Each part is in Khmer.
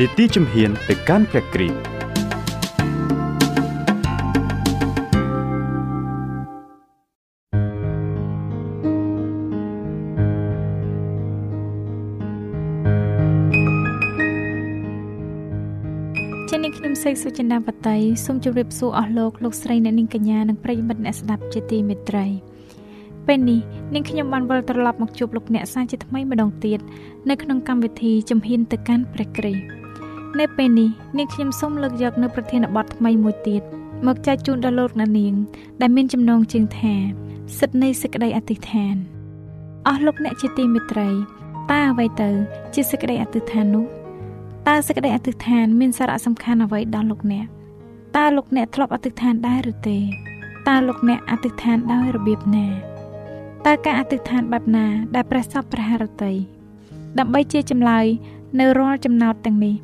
នីតិជំហានទៅកាន់ព្រះគ្រីស្ទជានាងខ្ញុំសេកសុចិន្តាបតីសូមជម្រាបសួរអស់លោកលោកស្រីអ្នកនាងកញ្ញានិងប្រិយមិត្តអ្នកស្ដាប់ជាទីមេត្រីពេលនេះនាងខ្ញុំបានវិលត្រឡប់មកជួបលោកអ្នកសាជាថ្មីម្ដងទៀតនៅក្នុងកម្មវិធីជំហានទៅកាន់ព្រះគ្រីស្ទ នៅពេលនេះនាងខ្ញុំសូមលើកយកនៅប្រធានបទថ្មីមួយទៀតមកចែកជូនដល់លោកអ្នកនាង ដែលមានចំណងជើងថាសិទ្ធិនៃសេចក្តីអធិដ្ឋានអស់លោកអ្នកជាទីមេត្រីតើអ្វីទៅ ជាសេចក្តីអធិដ្ឋាននោះតើសេចក្តីអធិដ្ឋានមានសារៈសំខាន់អ្វីដល់លោកអ្នកតើលោកអ្នកធ្លាប់អធិដ្ឋានដែរឬទេតើលោកអ្នកអធិដ្ឋានដោយរបៀបណាតើការអធិដ្ឋានបែបណា ដែលព្រះសពព្រះハរតីដើម្បីជាចម្លើយនៅរាល់ចំណោទទាំងនេះ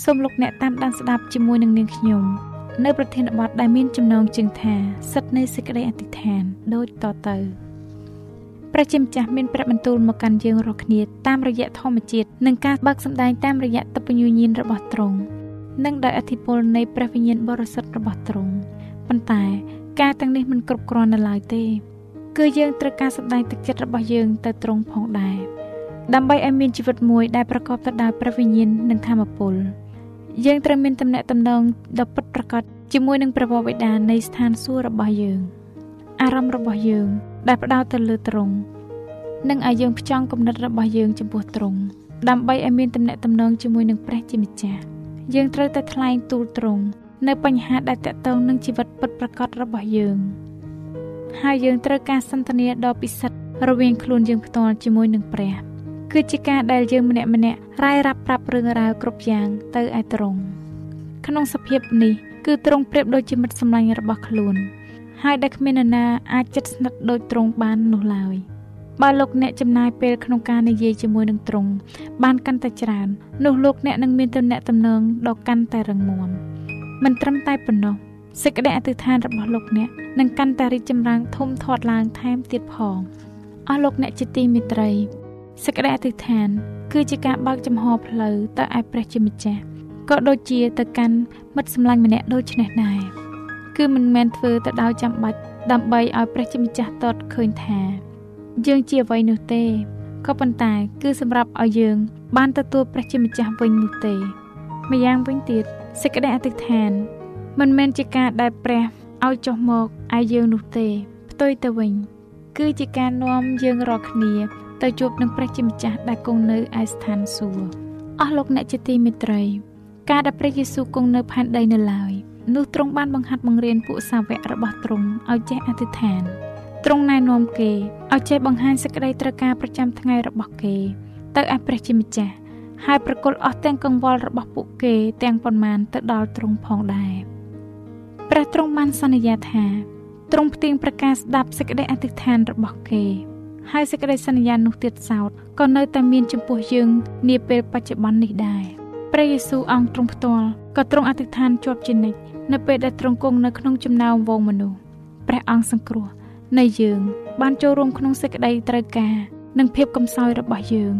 សូមលោកអ្នកតាមដានស្ដាប់ជាមួយនឹងនាងខ្ញុំនៅប្រធានបទដែលមានចំណងជើងថាសិទ្ធិនៃសេចក្តីអធិដ្ឋានដូចតទៅព្រះជាម្ចាស់មានព្រះបន្ទូលមកកាន់យើងរាល់គ្នាតាមរយៈធម្មជាតិនិងការបើកសម្ដែងតាមរយៈតពញ្ញញាណរបស់ទ្រង់និងដោយអធិពលនៃព្រះវិញ្ញាណបរិសុទ្ធរបស់ទ្រង់ប៉ុន្តែការទាំងនេះមិនគ្រប់គ្រាន់នៅឡើយទេ គឺយើងត្រូវការសម្ដែងទឹកចិត្តរបស់យើងទៅទ្រង់ផងដែរដើម្បីឲ្យមានជីវិតមួយដែលប្រកបទៅដោយព្រះវិញ្ញាណនិងធម៌ពល យើងត្រូវមានទំនាក់ទំនងដ៏ពិតប្រាកដជាមួយនឹងព្រះបិតានៃស្ថានសួគ៌របស់យើង អារម្មណ៍របស់យើង ដែលផ្ដោតទៅលើទ្រង់និងឲ្យយើងផ្ចង់គំនិតរបស់យើងចំពោះទ្រង់ដើម្បីឲ្យមានទំនាក់ទំនងជាមួយនឹងព្រះជាម្ចាស់យើងត្រូវតែថ្លែងទូលទ្រង់នៅបញ្ហាដែលតាក់ទងនឹងជីវិតពិតប្រាកដរបស់យើង ហើយយើងត្រូវការសន្ទនាដ៏ពិសិដ្ឋរវាងខ្លួនយើងផ្ទាល់ជាមួយនឹងព្រះ គឺជាការដែលយើងម្នាក់ម្នាក់រាយរាប់ប្រាប់រឿងរ៉ាវគ្រប់យ៉ាងទៅឯទ្រង់ក្នុងសភាពនេះគឺទ្រង់ប្រៀបដូចជាមិត្តសម្លាញ់របស់ខ្លួន ហើយដែលគ្មាននរណាអាចចិត្តស្និទ្ធដូចទ្រង់បាននោះឡើយបើលោកអ្នកចំណាយពេលក្នុងការនិយាយជាមួយនឹងទ្រង់បានកាន់តែច្រើននោះលោកអ្នកនឹងមានទំនាក់ទំនងដ៏កាន់តែរឹងមាំមិនត្រឹមតែប៉ុណ្ណោះសេចក្តីអធិដ្ឋានរបស់លោកអ្នកនឹងកាន់តែរីកចម្រើនធំធាត់ឡើងថែមទៀតផងអស់លោកអ្នកជាទីមេត្រី សេចក្តីអធិដ្ឋាន គឺជាការបើកចំហផ្លូវទៅឯព្រះជាម្ចាស់ក៏ដូចជាទៅកាន់មិត្តសម្លាញ់ម្នាក់ដូចនេះដែរគឺមិនមែនធ្វើទៅដោយចាំបាច់ដើម្បីឲ្យព្រះជាម្ចាស់តតឃើញថា យើងជាអ្វីនោះទេក៏ប៉ុន្តែគឺសម្រាប់ឲ្យយើង បានទទួលព្រះជាម្ចាស់វិញនោះទេម្យ៉ាងវិញទៀតសេចក្តីអធិដ្ឋាន មិនមែនជាការដែលព្រះឲ្យចុះមកឯយើងនោះទេ ផ្ទុយទៅវិញ គឺជាការនាំយើងរាល់គ្នា ទៅជួបនឹងព្រះជាម្ចាស់ដែលគង់នៅឯស្ថានសួគ៌អស់លោកអ្នកជាទីមេត្រី ការដែលព្រះយេស៊ូវគង់នៅផែនដីនៅឡើយនោះទ្រង់បានបង្ហាត់បង្រៀនពួកសាវករបស់ទ្រង់ឲ្យចេះអធិដ្ឋានទ្រង់ណែនាំគេឲ្យចេះបង្ហាញសេចក្តីត្រូវការប្រចាំថ្ងៃរបស់គេ ទៅឯព្រះជាម្ចាស់ហើយប្រគល់អស់ទាំងកង្វល់របស់ពួកគេទាំងប៉ុន្មានទៅដល់ទ្រង់ផងដែរព្រះទ្រង់បានសន្យាថាទ្រង់ផ្ទៀងប្រកាសស្ដាប់សេចក្តីអធិដ្ឋានរបស់គេ ហើយសេចក្តីសន្យានោះទៀតសោតក៏នៅតែមានចំពោះយើងនាពេលបច្ចុប្បន្ននេះដែរព្រះយេស៊ូវអង្គទ្រង់ផ្ទាល់ក៏ទ្រង់អធិដ្ឋានជាប់ជានិច្ចនៅពេលដែលទ្រង់គង់នៅក្នុងចំណោមវងមនុស្សព្រះអង្គសង្គ្រោះនៃយើង បានចូលរួមក្នុងសេចក្តីត្រូវការនិងភាពកំសោយរបស់យើង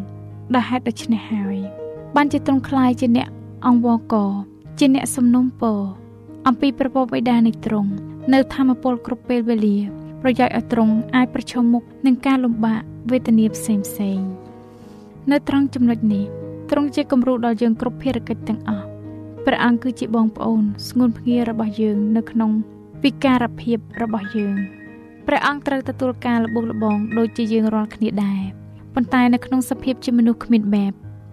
ដែលហេតុដូច្នេះហើយបានជាទ្រង់ខ្លាយជាអ្នកអង្គវកជាអ្នកសំនុំពរអំពីប្រពន្ធបិតានៃទ្រង់នៅធម្មពលគ្រប់ពេលវេលា ប្រយោជន៍ឲ្យទ្រង់អាចប្រឈមមុខនឹងការលំបាកវេទនាផ្សេងផ្សេងនៅត្រង់ចំណុចនេះទ្រង់ជាគំរូដល់យើងគ្រប់ភារកិច្ចទាំងអស់ព្រះអង្គគឺជាបងប្អូនស្ងួនភ្ងារបស់យើងនៅក្នុងវិការភាពរបស់យើងព្រះអង្គត្រូវទទួលការលបងលបងដូចជាយើងរាល់គ្នាដែរប៉ុន្តែនៅក្នុងសភាពជាមនុស្សគ្មានបែប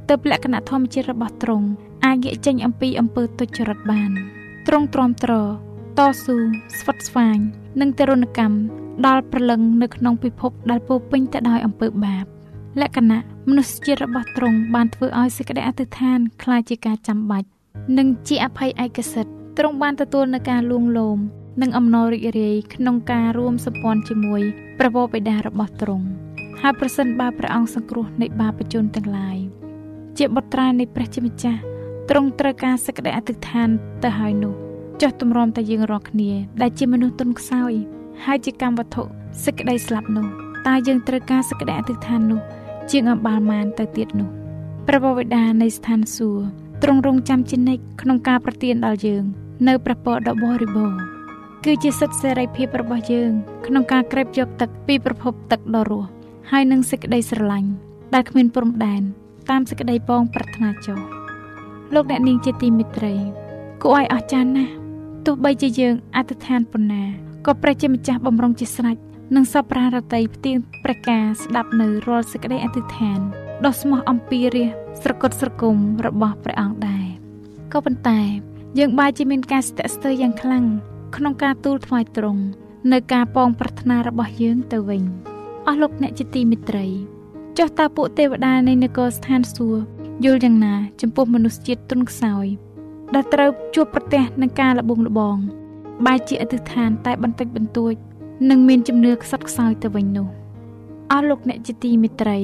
ទើបលក្ខណៈធម្មជាតិរបស់ទ្រង់អាចងាកចេញអំពីអំពើទុច្ចរិតបានទ្រង់ទ្រាំទ្រតស៊ូស្វិតស្វាញនិងទរណកម្ម ដល់ព្រលឹងនៅក្នុងពិភពដែលពោពេញទៅដោយអំពើបាបលក្ខណៈមនុស្សជាតិរបស់ទ្រង់បានធ្វើឲ្យសេចក្តីអធិដ្ឋានក្លាយជាការចាំបាច់និងជាអភ័យឯកសិទ្ធិទ្រង់បានទទួលនៅការលួងលោមនិងអំណររីករាយក្នុងការរួមសម្ព័ន្ធជាមួយព្រះវរបិតារបស់ទ្រង់ហើយប្រសិនបើព្រះអង្គសង្គ្រោះនៃបាបជនទាំងឡាយជាបុត្រានៃព្រះជាម្ចាស់ទ្រង់ត្រូវការសេចក្តីអធិដ្ឋានទៅហើយនោះចុះទម្រាំតែយើងរាល់គ្នាដែលជាមនុស្សទុនខ្សោយ ហើយជាកម្មវត្ថុសេចក្តីស្លាប់នោះតើយើងត្រូវការសេចក្តីអធិដ្ឋាននោះ ជាងអបាលមានទៅទៀតនោះព្រះបវេដានៃស្ថានសួគ៌ទ្រង់រងចាំជានិច្ចក្នុងការប្រទានដល់យើង នៅព្រះពរដ៏បរិបូរណ៍គឺជាសិទ្ធិសេរីភាពរបស់យើង ក្នុងការក្រេបយកទឹកពីប្រភពទឹកដ៏រស់ហើយនឹងសេចក្តីស្រឡាញ់ដែលគ្មានព្រំដែនតាមសេចក្តីបងប្រាថ្នាចុះលោកអ្នកនាងជាទីមេត្រីគួរឲ្យអស្ចារ្យណាស់ទោះបីជាយើងអធិដ្ឋានប៉ុណ្ណា ក៏ព្រះជាម្ចាស់បំរុងជាស្រេចនិងសពប្រារតីផ្ទៀងព្រះការស្ដាប់នៅរាល់សេចក្តីអធិដ្ឋានដ៏ស្មោះអំពីរាជស្រគត់ស្រគំរបស់ព្រះអង្គដែរក៏ប៉ុន្តែយើងបែរជាមានការស្ទាក់ស្ទើរយ៉ាងខ្លាំងក្នុងការទូលថ្វាយទ្រង់នៅការពងប្រាថ្នារបស់យើងទៅវិញអស់លោកអ្នកជាទីមេត្រីចុះតើពួកទេវតានៃនគរស្ថានសួគ៌យល់យ៉ាងណា ចំពោះមនុស្សជាតិទុនខ្សោយដែលត្រូវជួបប្រទះនឹងការលបងលបង បែរជាអធិដ្ឋានតែបន្តិចបន្តួចនិងមានជំនឿខ្សត់ខ្សោយទៅវិញនោះអស់លោកអ្នកជាទីមេត្រី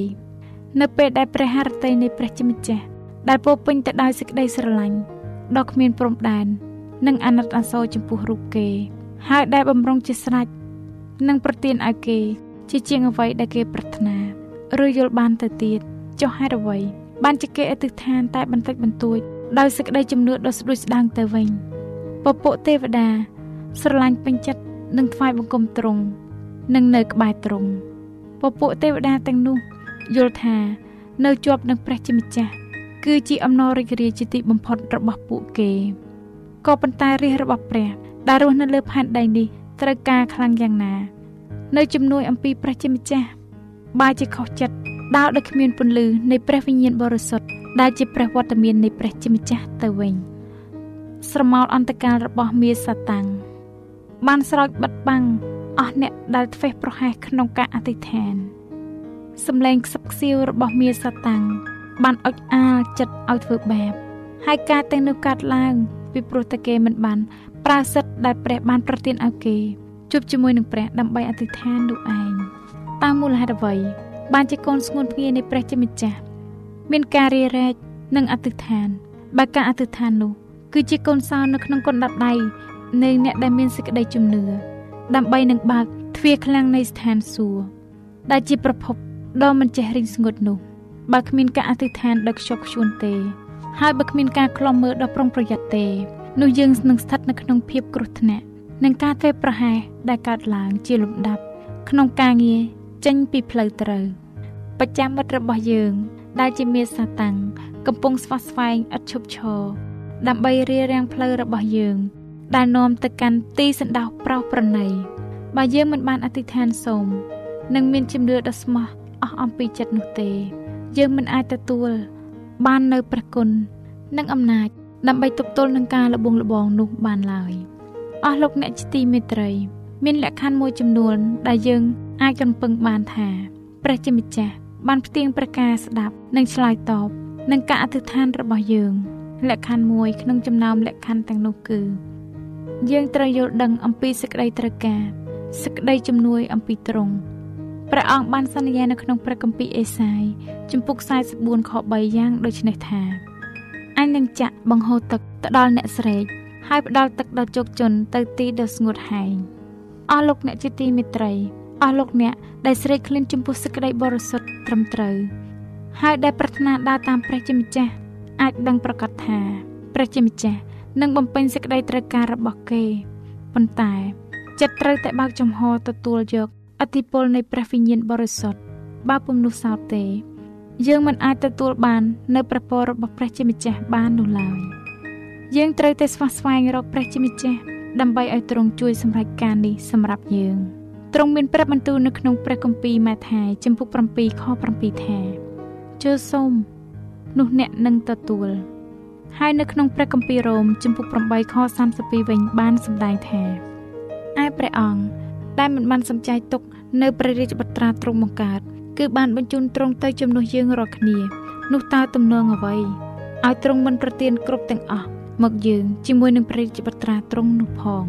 នៅពេលដែលព្រះハរតីនៃព្រះជាម្ចាស់ដែលពោពេញទៅដោយសេចក្តីស្រឡាញ់ដ៏គ្មានព្រំដែននិងអាណិតអាសូរចំពោះរូបគេ ហើយដែលបំរុងជាស្រេចនិងប្រទានឲ្យគេ ជាជាងអ្វីដែលគេប្រាថ្នាឬយល់បានទៅទៀតចុះហេតុអ្វី បានជាគេអធិដ្ឋានតែបន្តិចបន្តួចដោយសេចក្តីជំនឿដ៏ស្ដួយស្ដាងទៅវិញពពួកទេវតា ស្រឡាញ់ពេញចិត្តនិងថ្វាយបង្គំទ្រង់និងនៅក្បែរទ្រង់ពពួកទេវតាទាំងនោះយល់ថា នៅជាប់នឹងព្រះជាម្ចាស់គឺជាអំណររីករាយជាទីបំផុតរបស់ពួកគេក៏ប៉ុន្តែរាជរបស់ព្រះ ដែលរស់នៅលើផែនដីនេះត្រូវការខ្លាំងយ៉ាងណា នៅជំនួយអំពីព្រះជាម្ចាស់បើជាខុសចិត្តដោដោយគ្មានពន្លឺនៃព្រះវិញ្ញាណបរិសុទ្ធដែលជាព្រះវត្តមាននៃព្រះជាម្ចាស់ទៅវិញស្រមោលអន្តកាលរបស់មាសាតាំង បានស្រោចបិទបាំងអស់អ្នកដែលធ្វេសប្រហែសក្នុងការអធិដ្ឋានសំឡេងខ្សឹបខ្សៀវរបស់មាសាតាំងបានអុចអាលចិត្តឲ្យធ្វើបាបហើយការទាំងនោះកាត់ឡើង ពីព្រោះតែគេមិនបានប្រើសិទ្ធដែលព្រះបានប្រទានឲ្យគេជួបជាមួយនឹងព្រះដើម្បីអធិដ្ឋាននោះឯងតាមមូលហេតុអ្វី បានជាកូនស្ងួនភ្ងានៃព្រះជាម្ចាស់មានការរារែកនិងអធិដ្ឋានបើការអធិដ្ឋាននោះគឺជាកូនសោនៅក្នុងកុនដដៃ នៃអ្នកដែលមានសេចក្តីជំនឿដើម្បីនឹងបើកទ្វារខ្លាំងនៃស្ថានសួគ៌ដែលជាប្រភពដ៏មិនចេះរីងស្ងួតនោះបើគ្មានការអធិដ្ឋានដ៏ខ្ជាប់ខ្ជួនទេ ហើយបើគ្មានការខ្លំមើលដ៏ប្រុងប្រយ័ត្នទេនោះយើងនឹងស្ថិតនៅក្នុងភាពគ្រោះថ្នាក់និងការធ្វេសប្រហែសដែលកើតឡើងជាលំដាប់ ក្នុងការងារចេញពីផ្លូវត្រូវបច្ចាមិត្តរបស់យើង ដែលជាមេសាតាំងកំពុងស្វះស្វែងឥតឈប់ឈរដើម្បីរៀបរៀងផ្លូវរបស់យើង ដែលនាំទៅកាន់ទីសណ្ដោះប្រោសប្រណីបើយើងមិនបានអធិដ្ឋានសូមនិងមានជំនឿដ៏ស្មោះអស់អំពីចិត្តនោះទេ យើងមិនអាចទទួល បាននៅព្រះគុណនិងអំណាច ដើម្បីទប់ទល់នឹងការលបងលបងនោះបានឡើយអស់លោកអ្នកជាទីមេត្រី មានលក្ខខណ្ឌមួយចំនួន ដែលយើងអាចកំពឹងបានថាព្រះជាម្ចាស់បានផ្ទៀងប្រការស្ដាប់និងឆ្លើយតបនឹងការអធិដ្ឋានរបស់យើង លក្ខខណ្ឌមួយក្នុងចំណោមលក្ខខណ្ឌទាំងនោះគឺ យើងត្រូវយល់ដឹងអំពីសេចក្តីត្រូវការសេចក្តីជំនួយអំពីទ្រង់ព្រះអង្គបានសន្យានៅក្នុងព្រះគម្ពីរអេសាយជំពូក44ខ3យ៉ាងដូចនេះថាអញនឹងចាក់បង្ហូរទឹកទៅដល់អ្នកស្រេកហើយផ្ដល់ទឹកដល់ជោគជនទៅទីដ៏ស្ងួតហែងអស់លោកអ្នកជាទីមេត្រីអស់លោកអ្នកដែលស្រេកឃ្លានចំពោះសេចក្តីបរិសុទ្ធត្រឹមត្រូវហើយដែលប្រាថ្នាដើរតាមព្រះជាម្ចាស់អាចដឹងប្រកាសថាព្រះជាម្ចាស់ និងបំពេញសេចក្តីត្រូវការរបស់គេប៉ុន្តែចិត្តត្រូវតែបើកចំហទទួលយកអធិពលនៃព្រះវិញ្ញាណបរិសុទ្ធបើពុំនោះសោតទេ យើងមិនអាចទទួលបាននៅព្រះពររបស់ព្រះជាម្ចាស់បាននោះឡើយយើងត្រូវតែស្វះស្វែងរកព្រះជាម្ចាស់ដើម្បីឲ្យទ្រង់ជួយសម្រេចការនេះសម្រាប់យើងទ្រង់មានប្រាប់បន្ទូលនៅក្នុងព្រះគម្ពីរម៉ាថាយចំពុក7ខ7ថាជើសូមនោះអ្នកនឹងទទួល ហើយនៅក្នុងព្រះគម្ពីររ៉ូមចំពុក8ខ32វិញបានសម្ដែងថាឯព្រះអង្គដែលមិនបានសំចៃទុកនៅព្រះរាជបត្រាទ្រង់បង្កើតគឺបានបញ្ជូនទ្រង់ទៅជំនួសយើងរាល់គ្នានោះតើទំនងអ្វីឲ្យទ្រង់មិនប្រទានគ្រប់ទាំងអស់មកយើងជាមួយនឹងព្រះរាជបត្រាទ្រង់នោះផង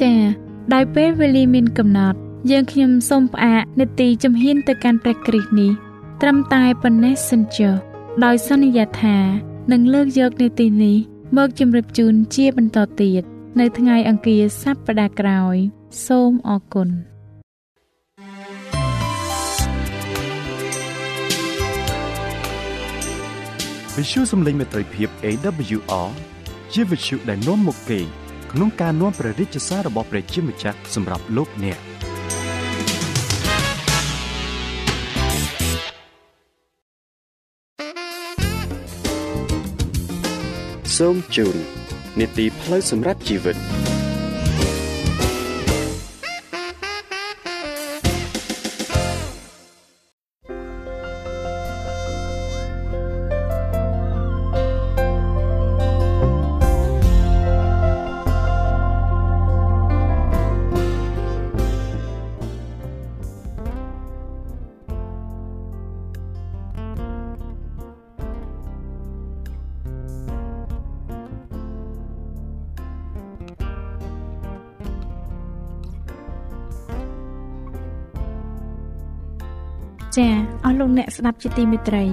ចា៎ដោយពេលវេលាមានកំណត់ យើងខ្ញុំសូមផ្អាកនេតិជំហានទៅកាន់ព្រះគ្រីស្ទនេះត្រឹមតែប៉ុណ្ណេះសិនចុះដោយសន្យាថានឹងលើកយកនេតិនេះមកជម្រាបជូនជាបន្តទៀតនៅថ្ងៃអង្គារសប្តាហ៍ក្រោយ សូមអរគុណវិទ្យុសំឡេងមេត្រីភាព AWR ជាវិទ្យុដែលនាំមកពីក្នុងការនាំព្រះរាជសាររបស់ព្រះជាម្ចាស់សម្រាប់លោកអ្នក សូមជូននីតិផ្លូវសម្រាប់ជីវិត ចាអស់លោកអ្នកស្ដាប់ជាទីមេត្រី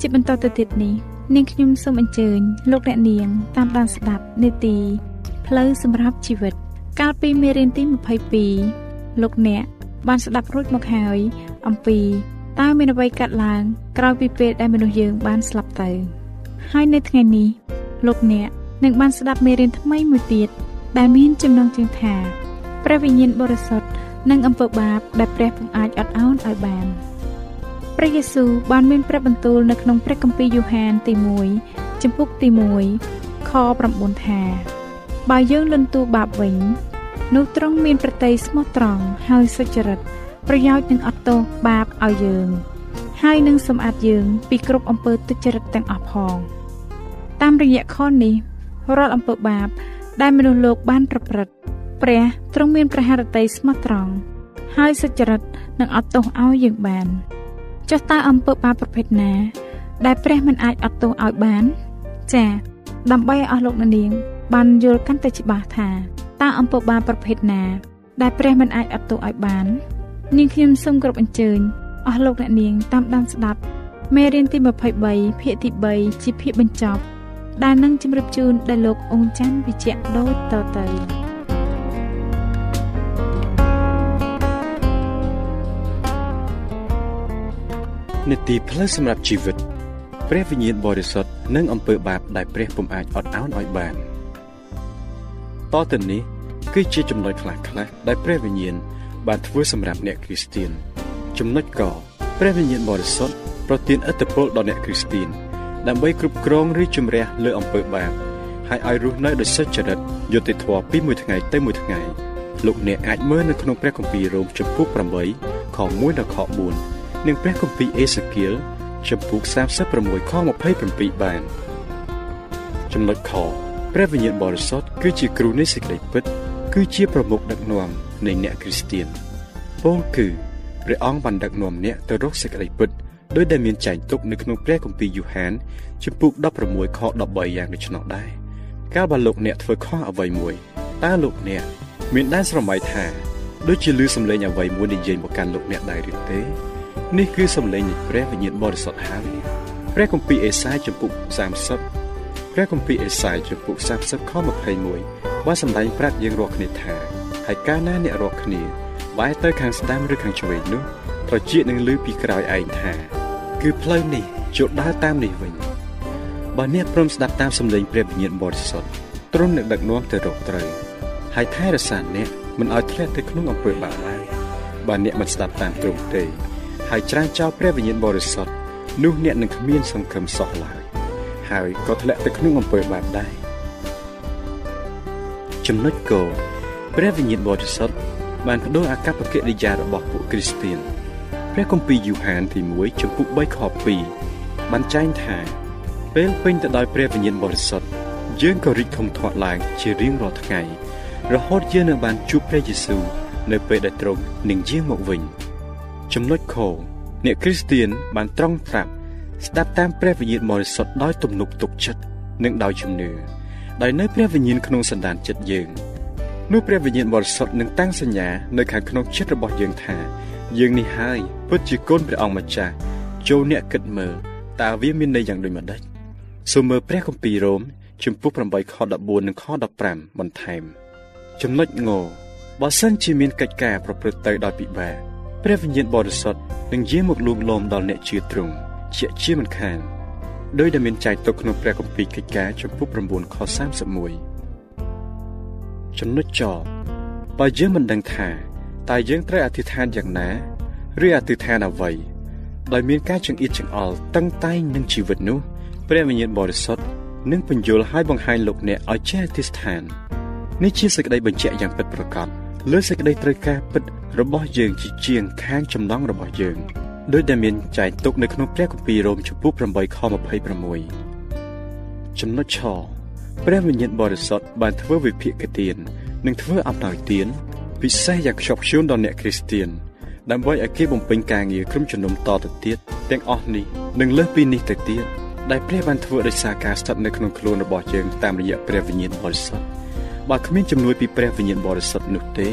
ជាបន្តទៅទៀតនេះនាងខ្ញុំសូមអញ្ជើញលោកអ្នកនាង តាមដានស្ដាប់នេតិផ្លូវសម្រាប់ជីវិត កាលពីមេរៀនទី22លោកអ្នក បានស្ដាប់រួចមកហើយ អំពីតើមានអ្វីកាត់ឡើងក្រោយពីពេលដែលមនុស្សយើងបានស្លាប់ទៅ ហើយនៅថ្ងៃនេះលោកអ្នកនឹងបានស្ដាប់មេរៀនថ្មីមួយទៀតដែលមានចំណងជើងថាព្រះវិញ្ញាណបរិសុទ្ធនិងអំពើបាបដែលព្រះពុំអាចអត់ឱនឲ្យបាន។ ព្រះយេស៊ូវបានមានព្រះបន្ទូលនៅក្នុងព្រះគម្ពីរយ៉ូហានទី1ចំពុកទី1ខ9ថាបើយើងលន់តួបាបវិញនោះទ្រង់មានប្រតិយស្មោះត្រង់ហើយសុចរិតប្រយោជន៍នឹងអត់ទោសបាបឲ្យយើង ហើយនឹងសម្អាតយើងពីគ្រប់អំពើទុច្ចរិតទាំងអស់ផងតាមរយៈខនេះរាល់អំពើបាប ដែលមនុស្សលោកបានប្រព្រឹត្តព្រះទ្រង់មានព្រះハរតីស្មោះត្រង់ហើយសុចរិតនឹងអត់ទោសឲ្យយើងបាន។ ចុះតើអំពើបាបប្រភេទណា ដែលព្រះមិនអាចអត់ទោសឲ្យបាន ចា៎ដើម្បីឲ្យអស់លោកអ្នកនាង បានយល់កាន់តែច្បាស់ថាតើអំពើបាបប្រភេទណា ដែលព្រះមិនអាចអត់ទោសឲ្យបាន នាងខ្ញុំសូមគោរពអញ្ជើញអស់លោកអ្នកនាងតាមដានស្ដាប់មេរៀនទី23ភាគទី3ជាភាគបញ្ចប់ដែលនឹងជម្រាបជូនដល់លោកអង្ចាន់វិជ្ជៈដូចតទៅ នីតិផ្លូវសម្រាប់ជីវិត ព្រះវិញ្ញាណបរិសុទ្ធនិងអំពើបាបដែលព្រះពុំអាចអត់ឱនឲ្យបានតទៅនេះគឺជាចំណុចខ្លះខ្លះដែលព្រះវិញ្ញាណបានធ្វើសម្រាប់អ្នកគ្រីស្ទៀនចំណុចកព្រះវិញ្ញាណបរិសុទ្ធប្រទានឥទ្ធិពលដល់អ្នកគ្រីស្ទៀនដើម្បីគ្រប់គ្រងឬជំរះលើអំពើបាបហើយឲ្យរស់នៅដោយសុចរិតយុត្តិធម៌ពីមួយថ្ងៃទៅមួយថ្ងៃលោកអ្នកអាចមើលនៅក្នុងព្រះគម្ពីររ៉ូមចំពុក8ខ1ដល់ខ4 និងព្រះគម្ពីរអេសាគៀលចំពុក36ខ27បានចំណុចខព្រះវិញ្ញាណបរិសុទ្ធគឺជាគ្រូនៃសេចក្តីពិត គឺជាប្រមុខដឹកនាំនៃអ្នកគ្រីស្ទៀនពោលគឺព្រះអង្គបានដឹកនាំអ្នកទៅរកសេចក្តីពិតដោយដែលមានចែងទុកនៅក្នុងព្រះគម្ពីរយូហានចំពុក16ខ13យ៉ាងដូច្នោះដែរកាលបើលោកអ្នកធ្វើខុសអ្វីមួយតើលោកអ្នក មានដែនស្រមៃថាដូចជាលឺសំឡេងអ្វីមួយនិយាយមកកាន់លោកអ្នកដែរឬទេ នេះគឺសំឡេងនៃព្រះវិញ្ញាណបរិសុទ្ធហើយព្រះគម្ពីរអេសាយចំពុក30ព្រះគម្ពីរអេសាយចំពុក30ខ21បានសម្ដែងប្រាប់យើងរាល់គ្នាថាហើយកាលណាអ្នករាល់គ្នាបែរទៅខាងស្ដាំឬខាងឆ្វេងនោះត្រចៀកនឹងលឺពីក្រោយឯងថាគឺផ្លូវនេះចូលដើរតាមនេះវិញបើអ្នកព្រមស្ដាប់តាមសំឡេងព្រះវិញ្ញាណបរិសុទ្ធទ្រង់នឹងដឹកនាំទៅរកត្រូវហើយថែរក្សាអ្នកមិនឲ្យធ្លាក់ទៅក្នុងអំពើបាបឡើយបើអ្នកមិនស្ដាប់តាមទ្រង់ទេ ហើយច្រានចោលព្រះវិញ្ញាណបរិសុទ្ធនោះអ្នកនឹងគ្មានសង្ឃឹមសោះឡើយហើយក៏ធ្លាក់ទៅក្នុងអំពើបាបដែរចំណុចគោព្រះវិញ្ញាណបរិសុទ្ធបានបដូរអាកប្បកិរិយារបស់ពួកគ្រីស្ទានព្រះគម្ពីរយូហានទី1ចំពុក3ខ2បានចែងថាពេលពេញទៅដោយព្រះវិញ្ញាណបរិសុទ្ធយើងក៏រីកធំធាត់ឡើងជារៀងរាល់ថ្ងៃរហូតយើងនឹងបានជួបព្រះយេស៊ូវនៅពេលដែលទ្រង់នឹងយាងមកវិញ ចំណុចខអ្នកគ្រីស្ទានបានត្រង់ប្រាប់ស្ដាប់តាមព្រះវិញ្ញាណបរិសុទ្ធដោយទំនុកទុកចិត្តនិងដោយជំនឿដោយនៅព្រះវិញ្ញាណក្នុងសន្តានចិត្តយើងនោះព្រះវិញ្ញាណបរិសុទ្ធនឹងតាំងសញ្ញានៅខាងក្នុងចិត្តរបស់យើងថា យើងនេះហើយពិតជាកូនព្រះអង្គម្ចាស់ចូលអ្នកគិតមើលតើវាមានន័យយ៉ាងដូចម្ដេចសូមមើលព្រះគម្ពីររ៉ូមជំពូក8ខ14និងខ15បន្ថែម ចំណុចងបើសិនជាមានកិច្ចការប្រព្រឹត្តទៅដោយពិបាក ព្រះវិញ្ញាណបរិសុទ្ធនឹងយាងមកលួងលោមដល់អ្នកជឿទ្រង់ជាជាមិនខានដោយដែលមានចែកទុកក្នុងព្រះគម្ពីរកិច្ចការចំពុក9ខ31ចំណុចចបើយើងមិនដឹងថាតើយើងត្រូវអធិដ្ឋានយ៉ាងណាឬអធិដ្ឋានអ្វីដោយមានការចង្អៀតចង្អល់តឹងតែងនឹងជីវិតនោះព្រះវិញ្ញាណបរិសុទ្ធនឹងបញ្យល់ឲ្យបង្ហាញលោកអ្នកឲ្យចេះអធិដ្ឋាននេះជាសេចក្តីបញ្ជាក់យ៉ាងពិតប្រាកដ លើសេចក្តីត្រូវការពិតរបស់យើងជាជាងខាងចំណងរបស់យើងដោយដែលមានចែងទុកនៅក្នុងព្រះគម្ពីររ៉ូមចំពោះ8ខ26ចំណុចឆព្រះវិញ្ញាណបរិសុទ្ធបានធ្វើវិភាគទាននិងធ្វើអំណោយទានពិសេសយ៉ាងខ្ជាប់ខ្ជួនដល់អ្នកគ្រីស្ទានដើម្បីឲ្យគេបំពេញការងារក្រុមជំនុំតទៅទៀតទាំងអស់នេះនិងលើសពីនេះទៅទៀតដែលព្រះបានធ្វើដោយសារការស្ថិតនៅក្នុងខ្លួនរបស់យើងតាមរយៈព្រះវិញ្ញាណបរិសុទ្ធ បើគ្មានជំនួយពីព្រះវិញ្ញាណបរិសុទ្ធនោះទេ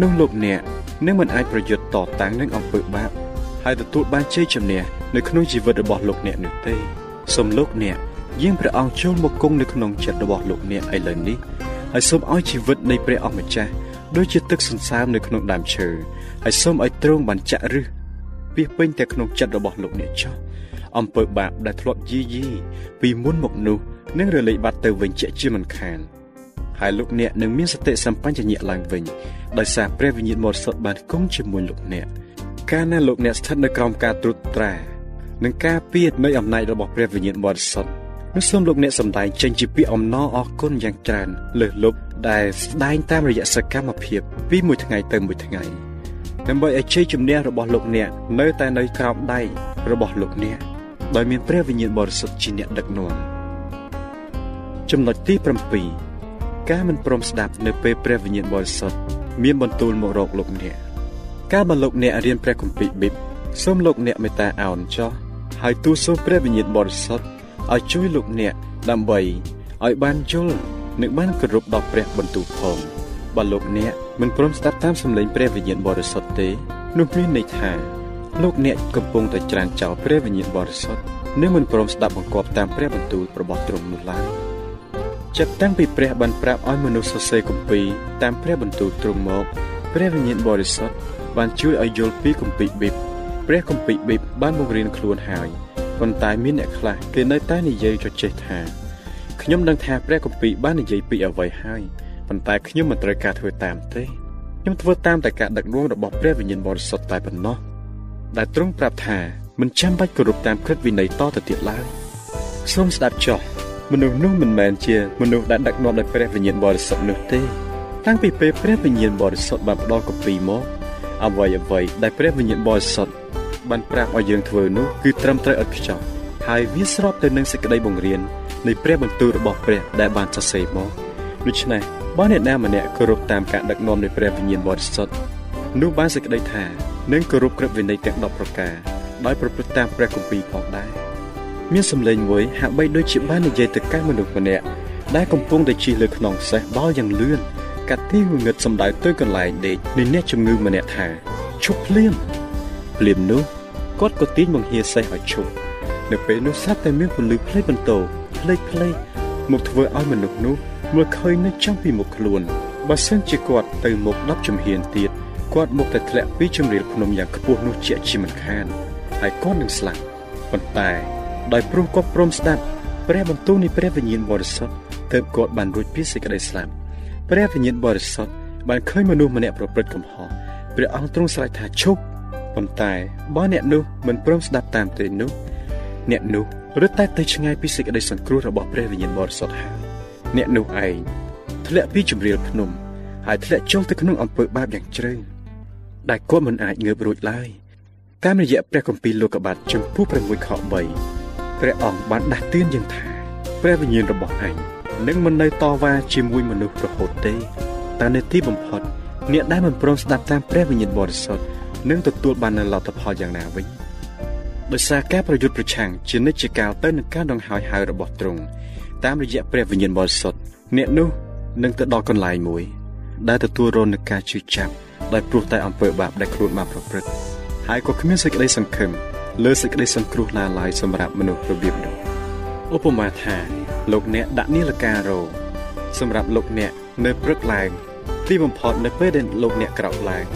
នោះលោកអ្នកនឹងមិនអាចប្រយុទ្ធតតាំងនឹងអំពើបាបហើយទទួលបានជ័យជំនះនៅក្នុងជីវិតរបស់លោកអ្នកនោះទេសូមលោកអ្នកយាងព្រះអង្គចូលមកគង់នៅក្នុងចិត្តរបស់លោកអ្នកឥឡូវនេះហើយសូមឲ្យជីវិតនៃព្រះអម្ចាស់ដូចជាទឹកសន្សើមនៅក្នុងដើមឈើហើយសូមឲ្យទ្រង់បានចាក់ឫសពីពេញតែក្នុងចិត្តរបស់លោកអ្នកចោះអំពើបាបដែលធ្លាប់យីយីពីមុនមកនោះនឹងរលាយបាត់ទៅវិញជាជាមិនខាន ហើយលោកអ្នកនឹងមានសតិសម្បញ្ញៈឡើងវិញដោយសារព្រះវិញ្ញាណបរិសុទ្ធបានគង់ជាមួយលោកអ្នកកាលណាលោកអ្នកស្ថិតនៅក្រោមការត្រួតត្រានិងការពៀតនៃអំណាចរបស់ព្រះវិញ្ញាណបរិសុទ្ធនោះសូមលោកអ្នកសម្ដែងចេញជាពាក្យអំណរអរគុណយ៉ាងច្រើនលើសលប់ដែលស្ដែងតាមរយៈសកម្មភាពពីមួយថ្ងៃទៅមួយថ្ងៃដើម្បីឲ្យជ័យជំនះរបស់លោកអ្នកនៅតែនៅក្រោមដៃរបស់លោកអ្នកដោយមានព្រះវិញ្ញាណបរិសុទ្ធជាអ្នកដឹកនាំចំណុចទី7 ការមិនព្រមស្ដាប់នៅពេលព្រះវិញ្ញាណបរិសុទ្ធមានបន្ទូលមករកលោកអ្នកការបើលោកអ្នករៀនព្រះគម្ពីរប៊ីបសូមលោកអ្នកមេត្តាអោនចោះហើយទូលសូមព្រះវិញ្ញាណបរិសុទ្ធឲ្យជួយលោកអ្នកដើម្បីឲ្យបានយល់និងបានគោរពដល់ព្រះបន្ទូលផងបើលោកអ្នកមិនព្រមស្ដាប់តាមសម្លេងព្រះវិញ្ញាណបរិសុទ្ធទេនោះមានន័យថាលោកអ្នកកំពុងតែច្រានចោលព្រះវិញ្ញាណបរិសុទ្ធនិងមិនព្រមស្ដាប់បង្គាប់តាមព្រះបន្ទូលរបស់ទ្រង់នោះឡើយ ចាប់តាំងពីព្រះបានប្រាប់ឲ្យមនុស្សសរសេរគម្ពីរតាមព្រះបន្ទូលទ្រង់មកព្រះវិញ្ញាណបរិសុទ្ធបានជួយឲ្យយល់ពីគម្ពីរប៊ីបព្រះគម្ពីរប៊ីបបានបង្រៀនខ្លួនហើយប៉ុន្តែមានអ្នកខ្លះគេនៅតែនិយាយចចេះថាខ្ញុំដឹងថាព្រះគម្ពីរបាននិយាយពីអ្វីហើយប៉ុន្តែខ្ញុំមិនត្រូវការធ្វើតាមទេខ្ញុំធ្វើតាមតែការដឹកនាំរបស់ព្រះវិញ្ញាណបរិសុទ្ធតែប៉ុណ្ណោះដែលទ្រង់ប្រាប់ថាមិនចាំបាច់គោរពតាមក្រឹតវិន័យតទៅទៀតឡើយសូមស្ដាប់ចុះ មនុស្សនោះមិនមែនជាមនុស្សដែលដឹកនាំដោយព្រះវិញ្ញាណបរិសុទ្ធនោះទេតាំងពីពេលព្រះវិញ្ញាណបរិសុទ្ធបានផ្ដល់គម្ពីរមកអ្វីអ្វីដែលព្រះវិញ្ញាណបរិសុទ្ធបានប្រាប់ឲ្យយើងធ្វើនោះគឺត្រឹមត្រូវឥតខ្ចោះហើយវាស្របទៅនឹងសេចក្តីបង្រៀននៃព្រះបន្ទូលរបស់ព្រះដែលបានសរសេរមកដូច្នេះបើអ្នកណាម្នាក់គោរពតាមការដឹកនាំនៃព្រះវិញ្ញាណបរិសុទ្ធនោះបានសេចក្តីថានឹងគោរពក្រឹតវិន័យទាំង10ប្រការដោយប្រព្រឹត្តតាមព្រះគម្ពីរផងដែរ មានសម្លេងមួយហាក់បីដូចជាបាននិយាយទៅកាន់មនុស្សម្នាក់ដែលកំពុងតែជិះលើខ្នងសេះបោលយ៉ាងលឿនកាត់ទីងងឹតសម្ដៅទៅកន្លែងដេកនៃអ្នកជំងឺម្នាក់ថាឈប់ភ្លាមភ្លាមនោះគាត់ក៏ទាញបង្ហៀសេះឲ្យឈប់នៅពេលនោះស្រាប់តែមានពលឺផ្លេចបន្ទោផ្លេចផ្លេចមកធ្វើឲ្យមនុស្សនោះមើលឃើញនៅចំពីមុខខ្លួនបើសិនជាគាត់ទៅមុខ10ជំហានទៀតគាត់មកតែធ្លាក់ពីជំរាលភ្នំយ៉ាងខ្ពស់នោះជាជាមិនខានហើយគាត់នឹងស្លាប់ប៉ុន្តែ ដោយព្រោះគាត់ព្រមស្ដាប់ព្រះបន្ទូលនៃព្រះវិញ្ញាណបរិសុទ្ធទើបគាត់បានរួចពីសេចក្តីស្លាប់ព្រះវិញ្ញាណបរិសុទ្ធបានឃើញមនុស្សម្នាក់ប្រព្រឹត្តកំហុសព្រះអង្គទ្រង់ស្រែកថាឈប់ប៉ុន្តែបើអ្នកនោះមិនព្រមស្ដាប់តាមទេនោះអ្នកនោះរត់តែទៅឆ្ងាយពីសេចក្តីសង្គ្រោះរបស់ព្រះវិញ្ញាណបរិសុទ្ធហើយអ្នកនោះឯងធ្លាក់ពីជំរាលភ្នំហើយធ្លាក់ចូលទៅក្នុងអំពើបាបយ៉ាងជ្រៅដែលគាត់មិនអាចងើបរួចឡើយតាមរយៈព្រះគម្ពីរលោកុបាទចំពោះ6ខ3 ព្រះអង្គបានដាស់តឿនយើងថាព្រះវិញ្ញាណរបស់ឯងនឹងមិននៅតវ៉ាជាមួយមនុស្សរហូតទេតែនៅទីបំផុតអ្នកដែលមិនព្រមស្ដាប់តាមព្រះវិញ្ញាណបរិសុទ្ធនឹងទទួលបាននូវលទ្ធផលយ៉ាងណាវិញដោយសារការប្រយុទ្ធប្រឆាំងជានិច្ចកាលទៅនឹងការដង្ហើយហៅរបស់ទ្រង់តាមរយៈព្រះវិញ្ញាណបរិសុទ្ធអ្នកនោះនឹងទៅដល់កន្លែងមួយ ដែលទទួលរងនឹងការជឿចាប់ដោយព្រោះតែអំពើបាបដែលខ្លួនបានប្រព្រឹត្តហើយក៏គ្មានសេចក្តីសង្ឃឹម លើសេចក្តីសង្គ្រោះណាឡើយសម្រាប់មនុស្សរបៀបនោះឧបមាថាលោកអ្នកដាក់នាឡិការោសម្រាប់លោកអ្នកនៅព្រឹកឡើងទីបំផុតនៅពេលដែលលោកអ្នកក្រោកឡើង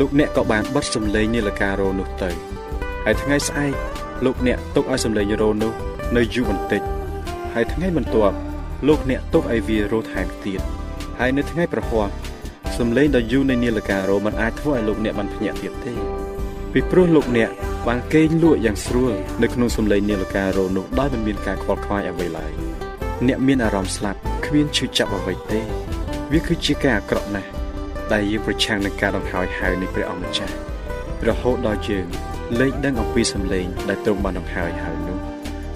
លោកអ្នកក៏បានបတ်សំឡេងនាឡិការោនោះទៅហើយថ្ងៃស្អែកលោកអ្នកទុកឲ្យសំឡេងរោនោះនៅយូរបន្តិចហើយថ្ងៃបន្ទាប់លោកអ្នកទុកឲ្យវារោថែមទៀតហើយនៅថ្ងៃប្រហ័សសំឡេងដ៏យូរនៃនាឡិការោមិនអាចធ្វើឲ្យលោកអ្នកបានភ្ញាក់ទៀតទេពីព្រោះលោកអ្នក បានគេងលក់យ៉ាងស្រួលនៅក្នុងសំឡេងនាឡិការោនោះដោយមិនមានការខ្វល់ខ្វាយអ្វីឡើយអ្នកមានអារម្មណ៍ស្លាប់គ្មានឈឺចាប់អ្វីទេ វាគឺជាការអាក្រក់ណាស់ដែលយើងប្រឆាំងនឹងការដង្ហើយហៅនៃព្រះអង្គម្ចាស់រហូតដល់យើងលែងដឹងអំពីសម្លេងដែលទ្រង់បានដង្ហើយហៅនោះ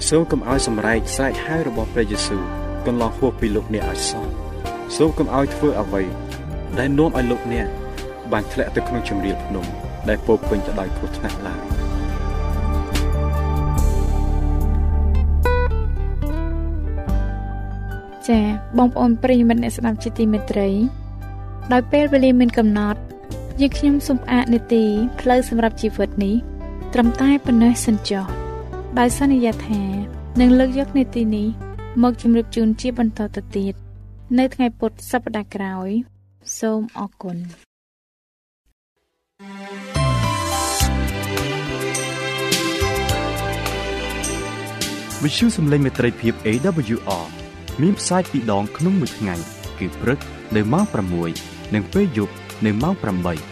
សូមកុំឲ្យសម្រែកស្រែកហៅរបស់ព្រះយេស៊ូវកន្លងហួសពីលោកអ្នកឲ្យសោះសូមកុំឲ្យធ្វើអ្វីដែលនាំឲ្យលោកអ្នកបានធ្លាក់ទៅក្នុងជំរាលភ្នំដែលពោពេញទៅដោយគ្រោះថ្នាក់ឡើយ ចា៎បងប្អូនប្រិយមិត្តអ្នកស្ដាប់ជាទីមេត្រី ដោយពេលវេលាមានកំណត់យើងខ្ញុំសូមផ្អាកនេតិផ្លូវសម្រាប់ជីវិតនេះត្រឹមតែប៉ុណ្ណេះសិនចុះដោយសន្យាថានឹងលើកយកនេតិនេះមកជម្រាបជូនជាបន្តទៅទៀតនៅថ្ងៃពុធសប្តាហ៍ក្រោយ សូមអរគុណវិទ្យុសំឡេងមេត្រីភាព AWR មានផ្សាយពីរដងក្នុងមួយថ្ងៃគឺព្រឹកនៅម៉ោង6និងពេលយប់នៅម៉ោង8